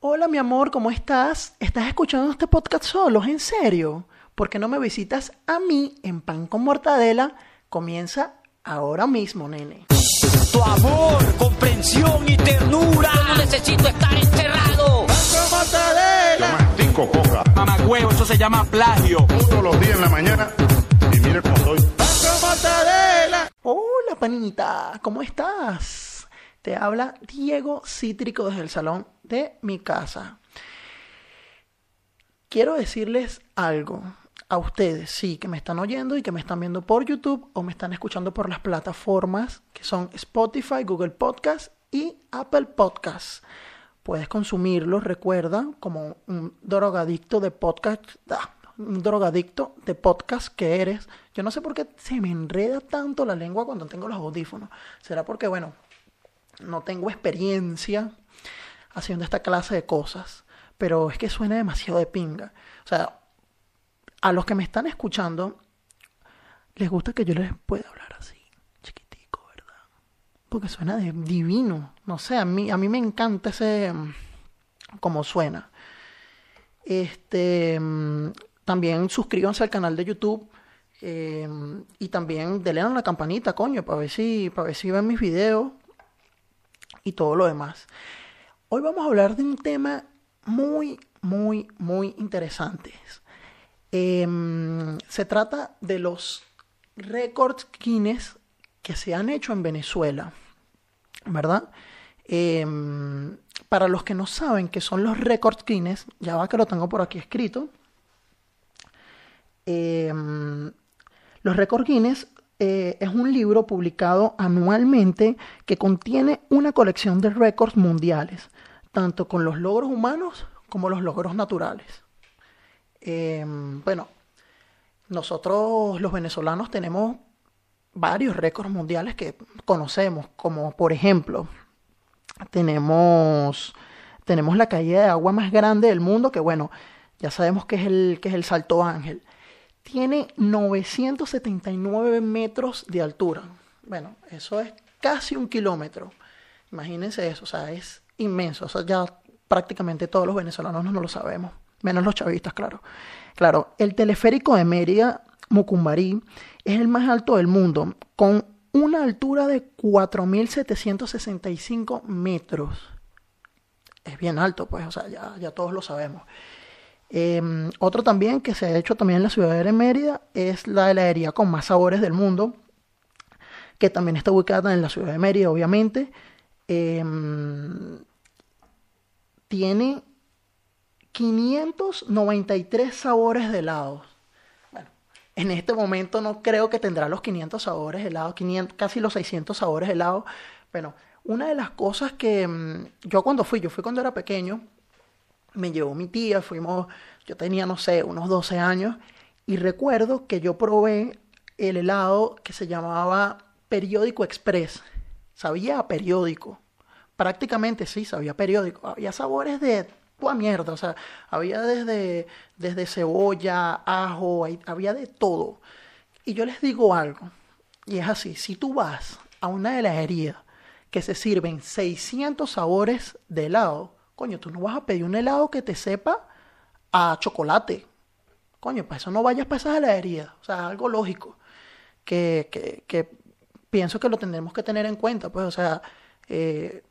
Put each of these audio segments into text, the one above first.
Hola mi amor, ¿cómo estás? ¿Estás escuchando este podcast solo? ¿En serio? ¿Por qué no me visitas a mí en Pan con Mortadela? Comienza ahora mismo, nene. Tu amor, comprensión y ternura. Yo no necesito estar encerrado. Yo mastico coca Mamá huevo, eso se llama plagio. todos los días en la mañana y mire cómo estoy. Hola panita, ¿cómo estás? Te habla Diego Cítrico desde el salón de mi casa. Quiero decirles algo a ustedes, sí, que me están oyendo y que me están viendo por YouTube o me están escuchando por las plataformas que son Spotify, Google Podcast y Apple Podcast. Puedes consumirlos, recuerda, como un drogadicto de podcast, ah, un drogadicto de podcast que eres. Yo no sé por qué se me enreda tanto la lengua cuando tengo los audífonos. Será porque, bueno, no tengo experiencia haciendo esta clase de cosas, pero es que suena demasiado de pinga. O sea, a los que me están escuchando, les gusta que yo les pueda hablar así, chiquitico, ¿verdad? Porque suena de divino. No sé, a mí, a mí me encanta ese. mm, como suena. Este. mm, También suscríbanse al canal de YouTube. eh, y también denle a la campanita, coño, para ver si, para ver si ven mis videos y todo lo demás. Hoy vamos a hablar de un tema muy, muy, muy interesante. Em, se trata de los récords Guinness que se han hecho en Venezuela, ¿verdad? Em, para los que no saben qué son los récords Guinness, ya va que lo tengo por aquí escrito. Em, los récords Guinness eh, es un libro publicado anualmente que contiene una colección de récords mundiales, tanto con los logros humanos como los logros naturales. Eh, bueno, nosotros los venezolanos tenemos varios récords mundiales que conocemos, como por ejemplo, tenemos, tenemos la caída de agua más grande del mundo, que bueno, ya sabemos que es el, que es el Salto Ángel. Tiene 979 metros de altura. Bueno, eso es casi un kilómetro. Imagínense eso, o sea, es inmenso. O sea, ya prácticamente todos los venezolanos no lo sabemos, menos los chavistas, claro. Claro, el teleférico de Mérida, Mucumbarí, es el más alto del mundo, con una altura de 4.765 metros. Es bien alto, pues, o sea, ya, ya todos lo sabemos. Eh, otro también que se ha hecho también en la ciudad de Mérida es la heladería con más sabores del mundo, que también está ubicada en la ciudad de Mérida, obviamente. Eh, tiene 593 sabores de helados. Bueno, en este momento no creo que tendrá los 500 sabores de helado, 500, casi los 600 sabores de helado. Bueno, una de las cosas que mm, yo cuando fui, yo fui cuando era pequeño, me llevó mi tía, fuimos, yo tenía, no sé, unos 12 años, y recuerdo que yo probé el helado que se llamaba Periódico Express. Sabía periódico. Prácticamente sí, sabía periódico. Había sabores de toda mierda, o sea, había desde, desde cebolla, ajo, había de todo. Y yo les digo algo, y es así, si tú vas a una heladería que se sirven 600 sabores de helado, coño, tú no vas a pedir un helado que te sepa a chocolate. Coño, para eso no vayas para esa heladería. O sea, algo lógico. Que, que, que pienso que lo tendremos que tener en cuenta. Pues, o sea, eh,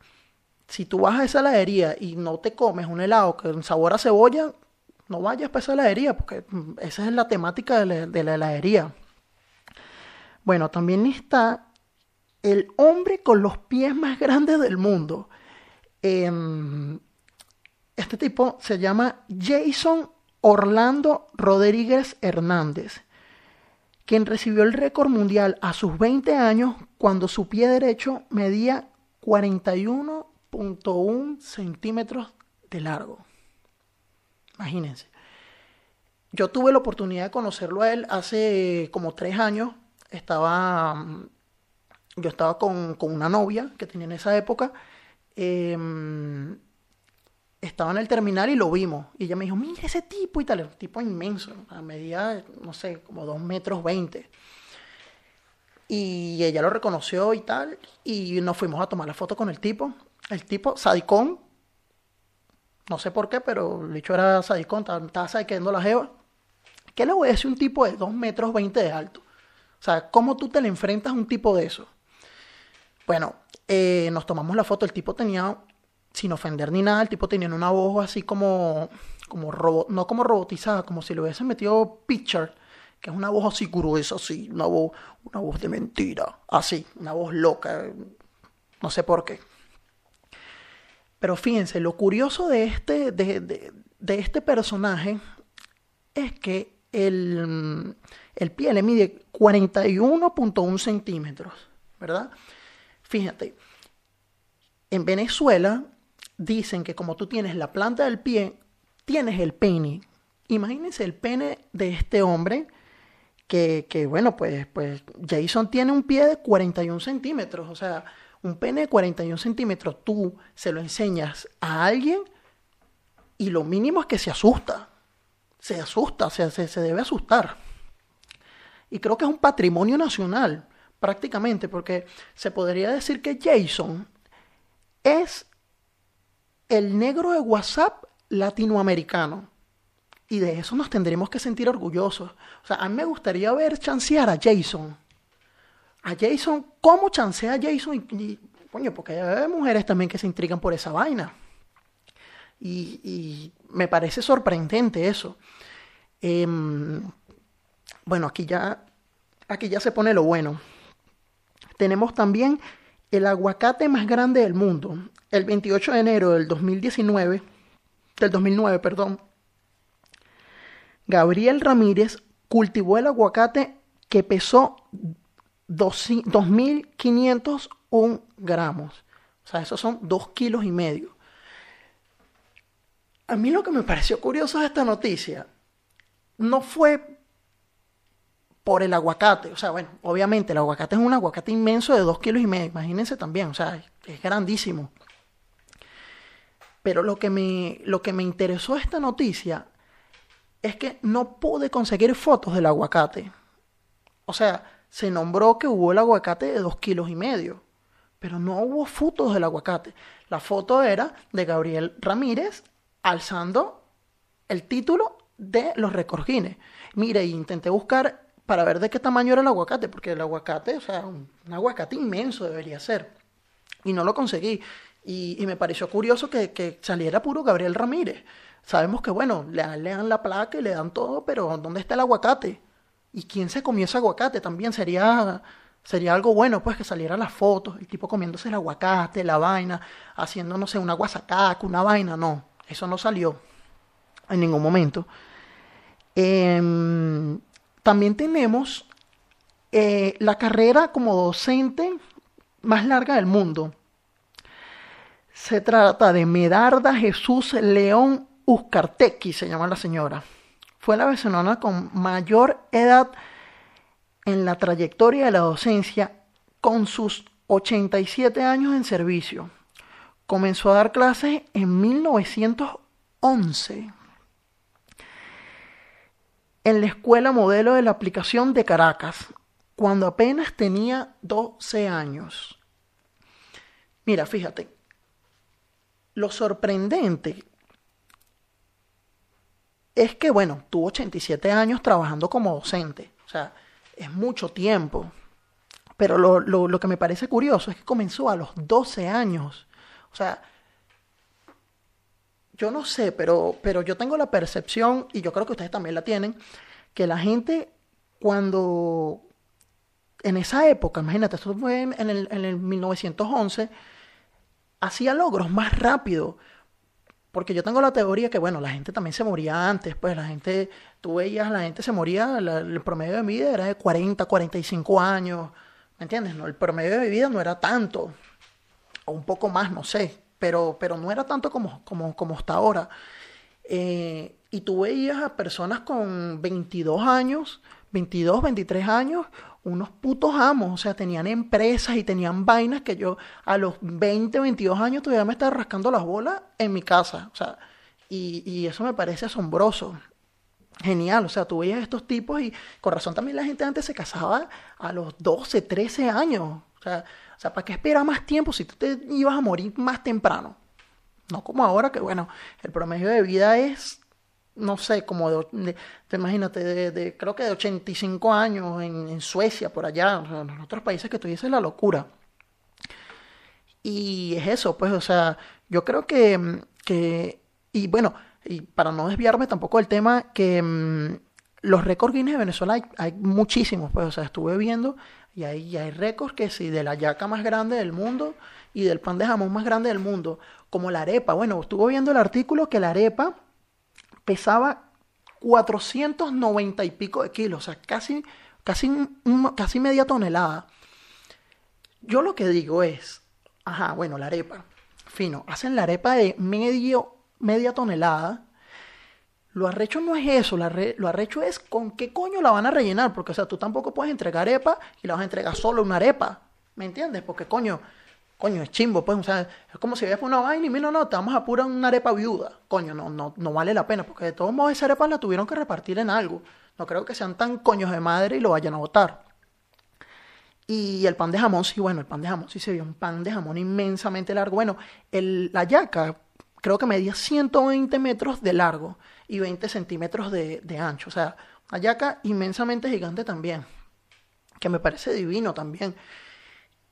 si tú vas a esa heladería y no te comes un helado con sabor a cebolla, no vayas para esa heladería, porque mm, esa es la temática de la, de la heladería. Bueno, también está el hombre con los pies más grandes del mundo. Este tipo se llama Jason Orlando Rodríguez Hernández, quien recibió el récord mundial a sus 20 años cuando su pie derecho medía 41.1 centímetros de largo. Imagínense. Yo tuve la oportunidad de conocerlo a él hace como tres años. Estaba, mm, yo estaba con, con una novia que tenía en esa época. em, estaba en el terminal y lo vimos. Y ella me dijo, mira ese tipo y tal. Un tipo inmenso, a medida, no sé, como 2 metros 20. Y ella lo reconoció y tal. Y nos fuimos a tomar la foto con el tipo. El tipo, sadicón. No sé por qué, pero el bicho era sadicón, estaba sadiqueando la jeva. ¿Qué le voy a decir un tipo de 2 metros 20 de alto? O sea, ¿cómo tú te le enfrentas a un tipo de eso? Bueno, eh, nos tomamos la foto. El tipo tenía, sin ofender ni nada, el tipo tenía una voz así como, como robot, no como robotizada, como si le hubiesen metido picture, que es una voz así gruesa, así, una voz, una voz de mentira, así, una voz loca, no sé por qué. Pero fíjense, lo curioso de este, de, de- de este personaje es que el, el pie le mide 41.1 centímetros, ¿verdad? Fíjate, en Venezuela dicen que como tú tienes la planta del pie, tienes el pene. Imagínense el pene de este hombre que, que, bueno, pues, pues Jason tiene un pie de 41 centímetros, o sea, un pene de 41 centímetros, tú se lo enseñas a alguien y lo mínimo es que se asusta, se asusta, o sea, se, se debe asustar. Y creo que es un patrimonio nacional, prácticamente, porque se podría decir que Jason es el negro de WhatsApp latinoamericano. Y de eso nos tendremos que sentir orgullosos. O sea, a mí me gustaría ver chancear a Jason. A Jason, ¿cómo chancea a Jason? Coño, porque hay mujeres también que se intrigan por esa vaina. Y, y me parece sorprendente eso. Em, bueno, aquí ya, aquí ya se pone lo bueno. Tenemos también el aguacate más grande del mundo. El 28 de enero del 2019, del 2009, perdón, Gabriel Ramírez cultivó el aguacate que pesó 2.501 gramos. O sea, esos son 2 kilos y medio. A mí lo que me pareció curioso de esta noticia no fue por el aguacate. O sea, bueno, obviamente el aguacate es un aguacate inmenso de 2 kilos y medio. Imagínense también, o sea, es grandísimo. Pero lo que me, lo que me interesó esta noticia es que no pude conseguir fotos del aguacate. O sea, se nombró que hubo el aguacate de 2 kilos y medio, pero no hubo fotos del aguacate. La foto era de Gabriel Ramírez alzando el título de los récords Guinness. Mire, intenté buscar para ver de qué tamaño era el aguacate, porque el aguacate, o sea, un aguacate inmenso debería ser. Y no lo conseguí. Y, me pareció curioso que, que, saliera puro Gabriel Ramírez. Sabemos que, bueno, le, le, dan la placa y le dan todo, pero ¿dónde está el aguacate? ¿Y quién se comió ese aguacate? También sería, sería algo bueno, pues, que salieran las fotos, el tipo comiéndose el aguacate, la vaina, haciendo, no sé, una guasacaca, una vaina. No, eso no salió en ningún momento. Eh, también tenemos eh, la carrera como docente más larga del mundo. Se trata de Medarda Jesús León Uzcartequi, se llama la señora. Fue la venezolana con mayor edad en la trayectoria de la docencia con sus 87 años en servicio. Comenzó a dar clases en 1911 en la Escuela Modelo de la Aplicación de Caracas, cuando apenas tenía 12 años. Mira, fíjate, lo sorprendente es que, bueno, tuvo 87 años trabajando como docente, o sea, es mucho tiempo. Pero lo, lo, lo, que me parece curioso es que comenzó a los 12 años. O sea, yo no sé, pero, pero yo tengo la percepción, y yo creo que ustedes también la tienen, que la gente cuando en esa época, imagínate, esto fue en el, en el 1911, hacía logros más rápido. Porque yo tengo la teoría que, bueno, la gente también se moría antes, pues la gente, tú veías, la gente se moría, el promedio de vida era de 40, 45 años, ¿me entiendes? No, el promedio de vida no era tanto, o un poco más, no sé, pero, pero no era tanto como, como, como hasta ahora. Eh, y tú veías a personas con 22 años, 22, 23 años, unos putos amos, o sea, tenían empresas y tenían vainas que yo a los 20, 22 años todavía me estaba rascando las bolas en mi casa, o sea, y, y eso me parece asombroso. Genial, o sea, tú veías estos tipos y con razón también la gente antes se casaba a los 12, 13 años. O sea, o sea ¿para qué esperar más tiempo si tú te ibas a morir más temprano? No como ahora que, bueno, el promedio de vida es, no sé, como de, de- te imagínate, de, de- creo que de 85 años en, en Suecia, por allá, en otros países que tú dices la locura. Y es eso, pues, o sea, yo creo que, mm, que y bueno, y para no desviarme tampoco del tema, que mm, los récords Guinness de Venezuela hay, hay muchísimos, pues, o sea, estuve viendo y hay, hay récords que sí, de la yaca más grande del mundo y del pan de jamón más grande del mundo, como la arepa. Bueno, estuve viendo el artículo que la arepa pesaba 490 y pico de kilos, o sea, casi, casi, casi media tonelada. Yo lo que digo es, ajá, bueno, la arepa, fino, hacen la arepa de medio, media tonelada. Lo arrecho no es eso, lo arrecho es con qué coño la van a rellenar, porque o sea, tú tampoco puedes entregar arepa y la vas a entregar solo una arepa, ¿me entiendes? Porque coño, coño, es chimbo, pues, o sea, es como si ves una vaina y mira, no, te vamos a una arepa viuda, coño, no, no, no vale la pena, porque de todos modos esa arepa la tuvieron que repartir en algo, no creo que sean tan coños de madre y lo vayan a botar. Y el pan de jamón, sí, bueno, el pan de jamón sí se vio un pan de jamón inmensamente largo. Bueno, el, la yaca creo que medía 120 metros de largo y 20 centímetros de, de ancho. O sea, una yaca inmensamente gigante también, que me parece divino también.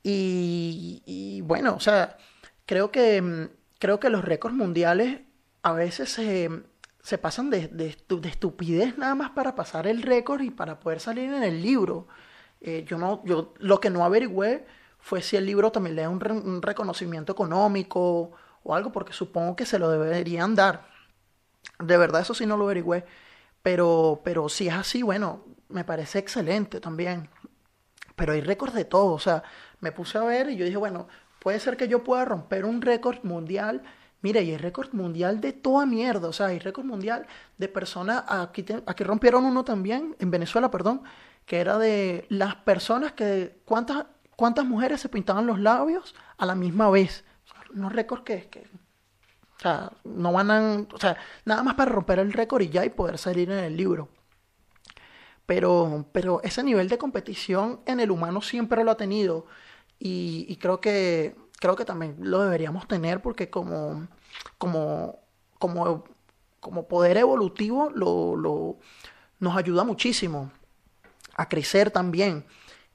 Y, bueno, o sea, creo que, mm, creo que los récords mundiales a veces se, se pasan de, de estu- de estupidez nada más para pasar el récord y para poder salir en el libro. Eh, yo no, yo lo que no averigüé fue si el libro también le da un, un reconocimiento económico o algo, porque supongo que se lo deberían dar. De verdad, eso sí no lo averigüé. Pero, pero si es así, bueno, me parece excelente también. Pero hay récords de todo. O sea, me puse a ver y yo dije, bueno, puede ser que yo pueda romper un récord mundial. Mira, y hay récord mundial de toda mierda. O sea, hay récord mundial de personas. Aquí, te- aquí rompieron uno también, en Venezuela, perdón, que era de las personas que. ¿Cuántas, cuántas mujeres se pintaban los labios a la misma vez? O sea, unos récords que, que o sea, no van a, o sea, nada más para romper el récord y ya y poder salir en el libro. Pero, pero ese nivel de competición en el humano siempre lo ha tenido. Y, creo que, creo que también lo deberíamos tener porque como, como, como, como poder evolutivo lo, lo- nos ayuda muchísimo a crecer también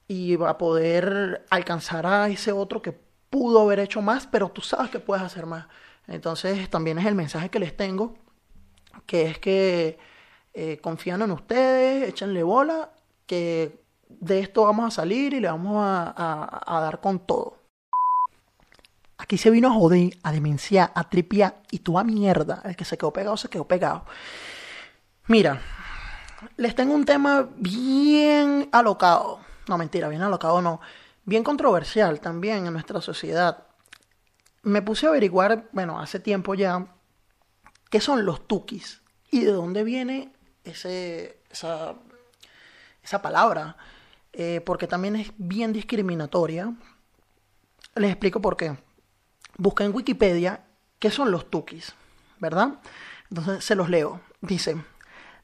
y a poder alcanzar a ese otro que pudo haber hecho más, pero tú sabes que puedes hacer más. Entonces también es el mensaje que les tengo, que es que eh, confían en ustedes, échenle bola, que de esto vamos a salir y le vamos a, dar con todo. Aquí se vino a joder, a demenciar, a tripiar y tú a mierda. El que se quedó pegado, se quedó pegado. Mira, les tengo un tema bien alocado. No, mentira, bien alocado no. Bien controversial también en nuestra sociedad. Me puse a averiguar, bueno, hace tiempo ya, qué son los tukis y de dónde viene esa, esa palabra. Eh, porque también es bien discriminatoria. Les explico por qué. Busca en Wikipedia qué son los tukis, ¿verdad? Entonces se los leo. Dice,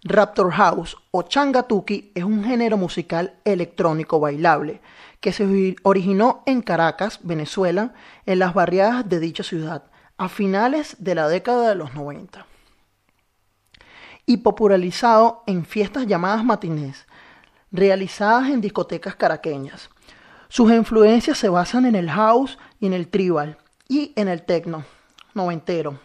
Raptor House o Changa Tuki es un género musical electrónico bailable que se ori- originó en Caracas, Venezuela, en las barriadas de dicha ciudad, a finales de la década de los 90 y popularizado en fiestas llamadas matinés, realizadas en discotecas caraqueñas. Sus influencias se basan en el house y en el tribal y en el techno noventero.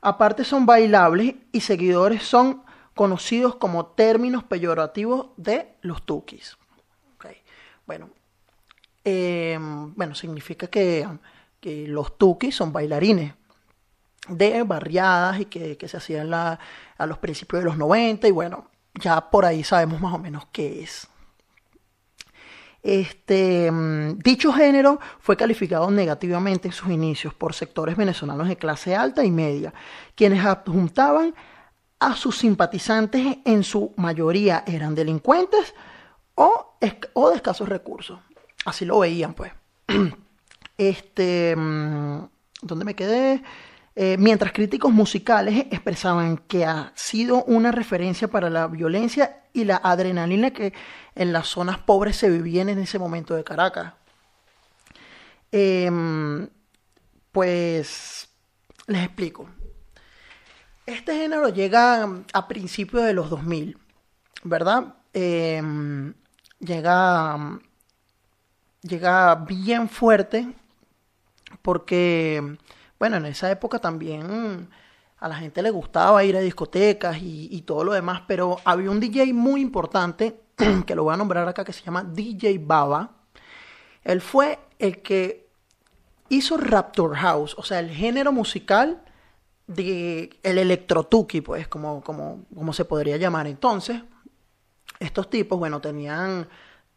Aparte son bailables y seguidores son conocidos como términos peyorativos de los tukis. Bueno, eh, bueno, significa que, que los tukis son bailarines de barriadas y que, que se hacían la- a los principios de los 90 y bueno, ya por ahí sabemos más o menos qué es. Este, mm, dicho género fue calificado negativamente en sus inicios por sectores venezolanos de clase alta y media, quienes adjuntaban a sus simpatizantes en su mayoría eran delincuentes o, o de escasos recursos. Así lo veían, pues. Este, mm, ¿dónde me quedé? Eh, mientras críticos musicales expresaban que ha sido una referencia para la violencia y la adrenalina que en las zonas pobres se vivían en ese momento de Caracas. Em, pues les explico. Este género llega a principios de los 2000, ¿verdad? Em, llega, llega bien fuerte porque, bueno, en esa época también a la gente le gustaba ir a discotecas y, todo lo demás, pero había un DJ muy importante, que lo voy a nombrar acá, que se llama DJ Baba. Él fue el que hizo Raptor House, o sea, el género musical de el electrotuki, pues, como, como, como se podría llamar. Entonces, estos tipos, bueno, tenían,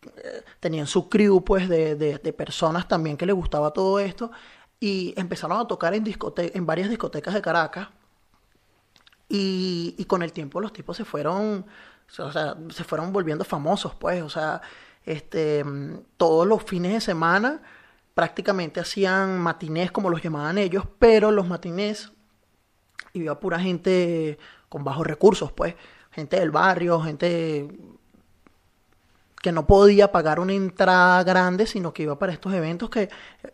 eh, tenían su crew, pues, de, de, de personas también que les gustaba todo esto, y empezaron a tocar en, discote en varias discotecas de Caracas, y, y con el tiempo los tipos se fueron, o sea, se fueron volviendo famosos, pues, o sea, este, todos los fines de semana prácticamente hacían matinés como los llamaban ellos, pero los matinés iba pura gente con bajos recursos, pues, gente del barrio, gente que no podía pagar una entrada grande, sino que iba para estos eventos que,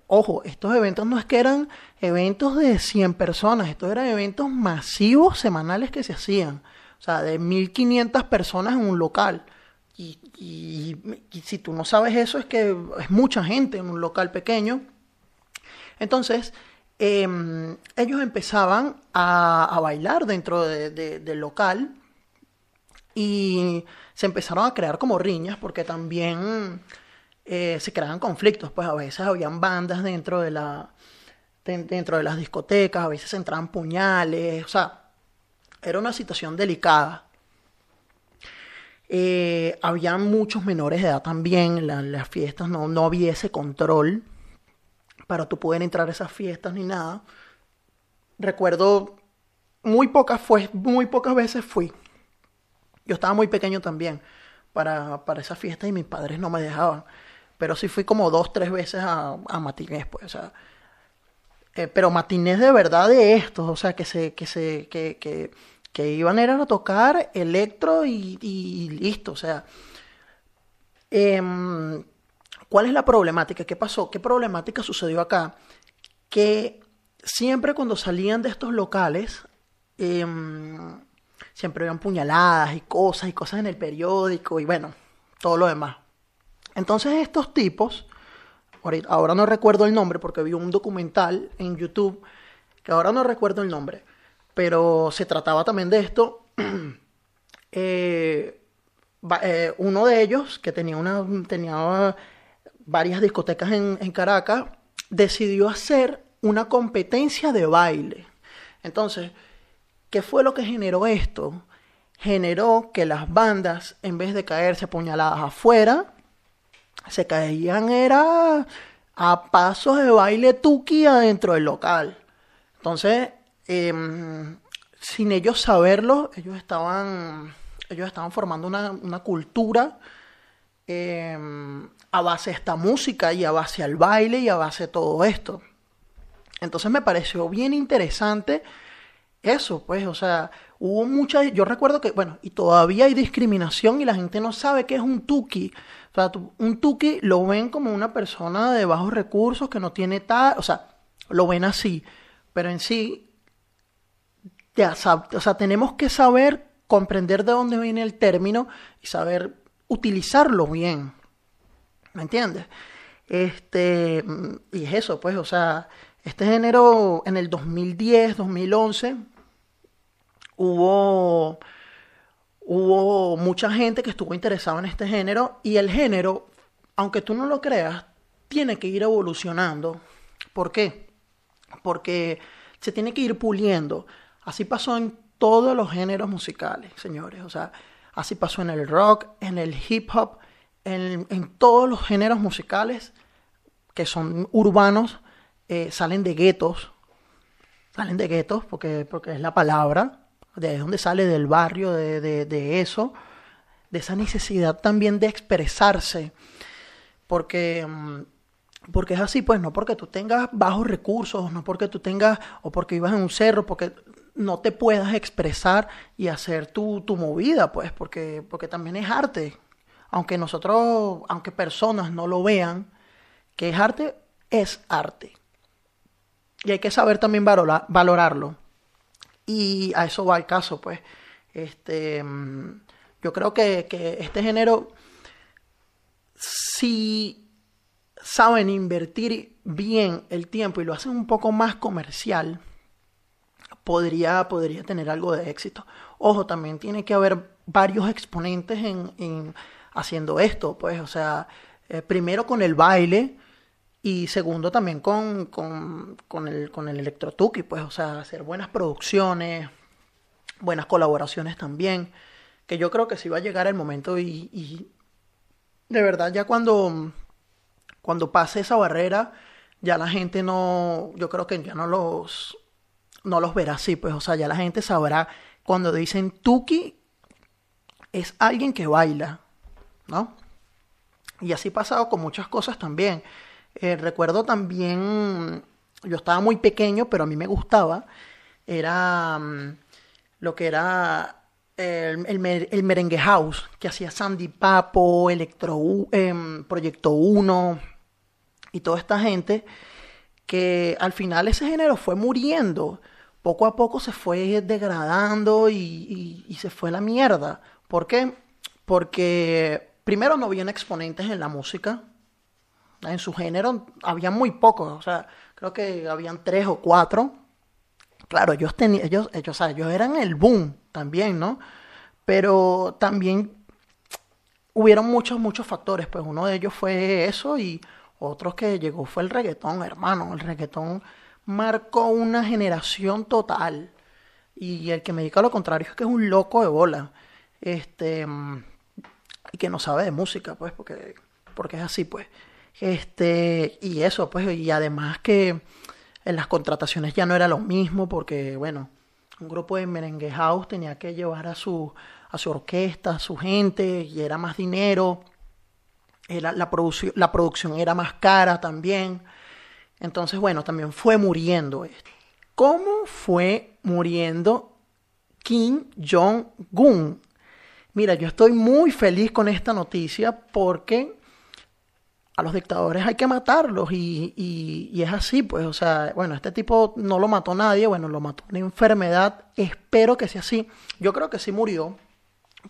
ojo, estos eventos no es que eran eventos de 100 personas, estos eran eventos masivos semanales que se hacían, o sea, de 1500 personas en un local. Y, y, y, si tú no sabes eso, es que es mucha gente en un local pequeño. Entonces, eh, ellos empezaban a, bailar dentro de, de, del local y se empezaron a crear como riñas porque también eh, se creaban conflictos. Pues a veces habían bandas dentro de, la, de, dentro de las discotecas, a veces entraban puñales, o sea, era una situación delicada. Eh, había muchos menores de edad también, las fiestas no, no había ese control para tú poder entrar a esas fiestas ni nada. Recuerdo muy pocas fue, muy pocas veces fui. Yo estaba muy pequeño también para, para esas fiestas y mis padres no me dejaban. Pero sí fui como dos, tres veces a, a matinés, pues, o sea. Eh, pero matinés de verdad de estos, o sea, que se, que se, que, que, que iban a, tocar electro y, y, listo, o sea. Eh, ¿Cuál es la problemática? ¿Qué pasó? ¿Qué problemática sucedió acá? Que siempre cuando salían de estos locales, eh, siempre habían puñaladas y cosas y cosas en el periódico y bueno, todo lo demás. Entonces estos tipos, ahora no recuerdo el nombre porque vi un documental en YouTube, que ahora no recuerdo el nombre, pero se trataba también de esto. eh, eh, uno de ellos, que tenía, una, tenía varias discotecas en, en Caracas, decidió hacer una competencia de baile. Entonces, ¿qué fue lo que generó esto? Generó que las bandas, en vez de caerse apuñaladas afuera, se caían era a pasos de baile tuki adentro del local. Entonces, eh, sin ellos saberlo, ellos estaban, ellos estaban formando una, una cultura eh, a base de esta música y a base al baile y a base de todo esto. Entonces me pareció bien interesante eso, pues, o sea, hubo mucha, yo recuerdo que, bueno, y todavía hay discriminación y la gente no sabe qué es un tuki. O sea, un tuki lo ven como una persona de bajos recursos que no tiene tal, o sea, lo ven así, pero en sí, ya, o sea, tenemos que saber comprender de dónde viene el término y saber utilizarlo bien. ¿Me entiendes? Este, y es eso, pues, o sea, este género en el 2010, 2011, hubo, hubo mucha gente que estuvo interesada en este género y el género, aunque tú no lo creas, tiene que ir evolucionando. ¿Por qué? Porque se tiene que ir puliendo. Así pasó en todos los géneros musicales, señores. O sea, así pasó en el rock, en el hip hop, en, en todos los géneros musicales que son urbanos, eh, salen de guetos. Salen de guetos porque, porque es la palabra de donde sale del barrio, de, de, eso, de esa necesidad también de expresarse, porque, porque es así, pues no porque tú tengas bajos recursos, no porque tú tengas, o porque ibas en un cerro, porque no te puedas expresar y hacer tu, tu movida, pues, porque, porque también es arte, aunque nosotros, aunque personas no lo vean, que es arte, es arte. y hay que saber también valorar, valorarlo. Y a eso va el caso, pues. Este, yo creo que, que este género, si saben invertir bien el tiempo y lo hacen un poco más comercial, podría, podría tener algo de éxito. Ojo, también tiene que haber varios exponentes en, en haciendo esto, pues, o sea, eh, primero con el baile y segundo también con, con, con el, con el electrotuki, pues, o sea, hacer buenas producciones, buenas colaboraciones también, que yo creo que sí va a llegar el momento y, de verdad ya cuando, cuando pase esa barrera, ya la gente no, yo creo que ya no los, no los verá así, pues, o sea, ya la gente sabrá cuando dicen Tuki es alguien que baila, ¿no? Y así pasado con muchas cosas también. Eh, recuerdo también, yo estaba muy pequeño, pero a mí me gustaba, era um, lo que era el, merengue house, que hacía Sandy Papo, Electro, eh, Proyecto 1 y toda esta gente, que al final ese género fue muriendo poco a poco se fue degradando y, se fue la mierda. ¿Por qué? Porque primero no habían exponentes en la música. En su género había muy pocos. O sea, creo que habían tres o cuatro. Claro, ellos tenían, ellos, ellos, o sea, ellos eran el boom también, ¿no? Pero también hubieron muchos, muchos factores. Pues uno de ellos fue eso y otros que llegó fue el reggaetón, hermano. El reggaetón marcó una generación total. Y el que me diga lo contrario es que es un loco de bola. Este. Y que no sabe de música, pues, porque, porque es así, pues. Este. Y eso, pues. Y además que en las contrataciones ya no era lo mismo, porque, bueno, un grupo de merengue house tenía que llevar a su, a su orquesta, a su gente, y era más dinero. Era, la, la producción era más cara también. Entonces, bueno, también fue muriendo esto. ¿Cómo fue muriendo Kim Jong-un? Mira, yo estoy muy feliz con esta noticia porque a los dictadores hay que matarlos y, y, es así, pues, o sea, bueno, este tipo no lo mató nadie, bueno, lo mató una enfermedad, espero que sea así. Yo creo que sí murió,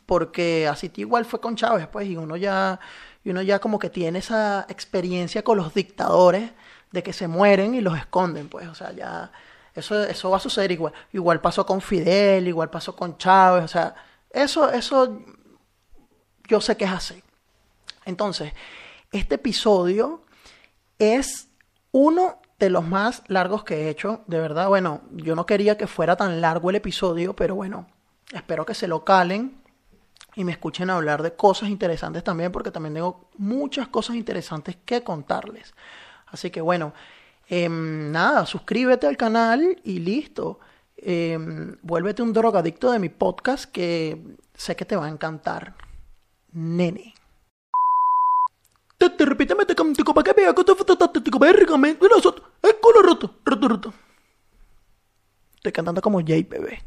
porque así igual fue con Chávez, pues, y uno ya, y uno ya como que tiene esa experiencia con los dictadores de que se mueren y los esconden, pues, o sea, ya eso, eso va a suceder igual. Igual pasó con Fidel, igual pasó con Chávez, o sea, eso, eso yo sé que es así. Entonces, este episodio es uno de los más largos que he hecho, de verdad, bueno, yo no quería que fuera tan largo el episodio, pero bueno, espero que se lo calen y me escuchen hablar de cosas interesantes también, porque también tengo muchas cosas interesantes que contarles. Así que bueno, eh, nada, suscríbete al canal y listo. Eh, vuélvete un drogadicto de mi podcast que sé que te va a encantar. Nene. Estoy cantando como Jay, bebé.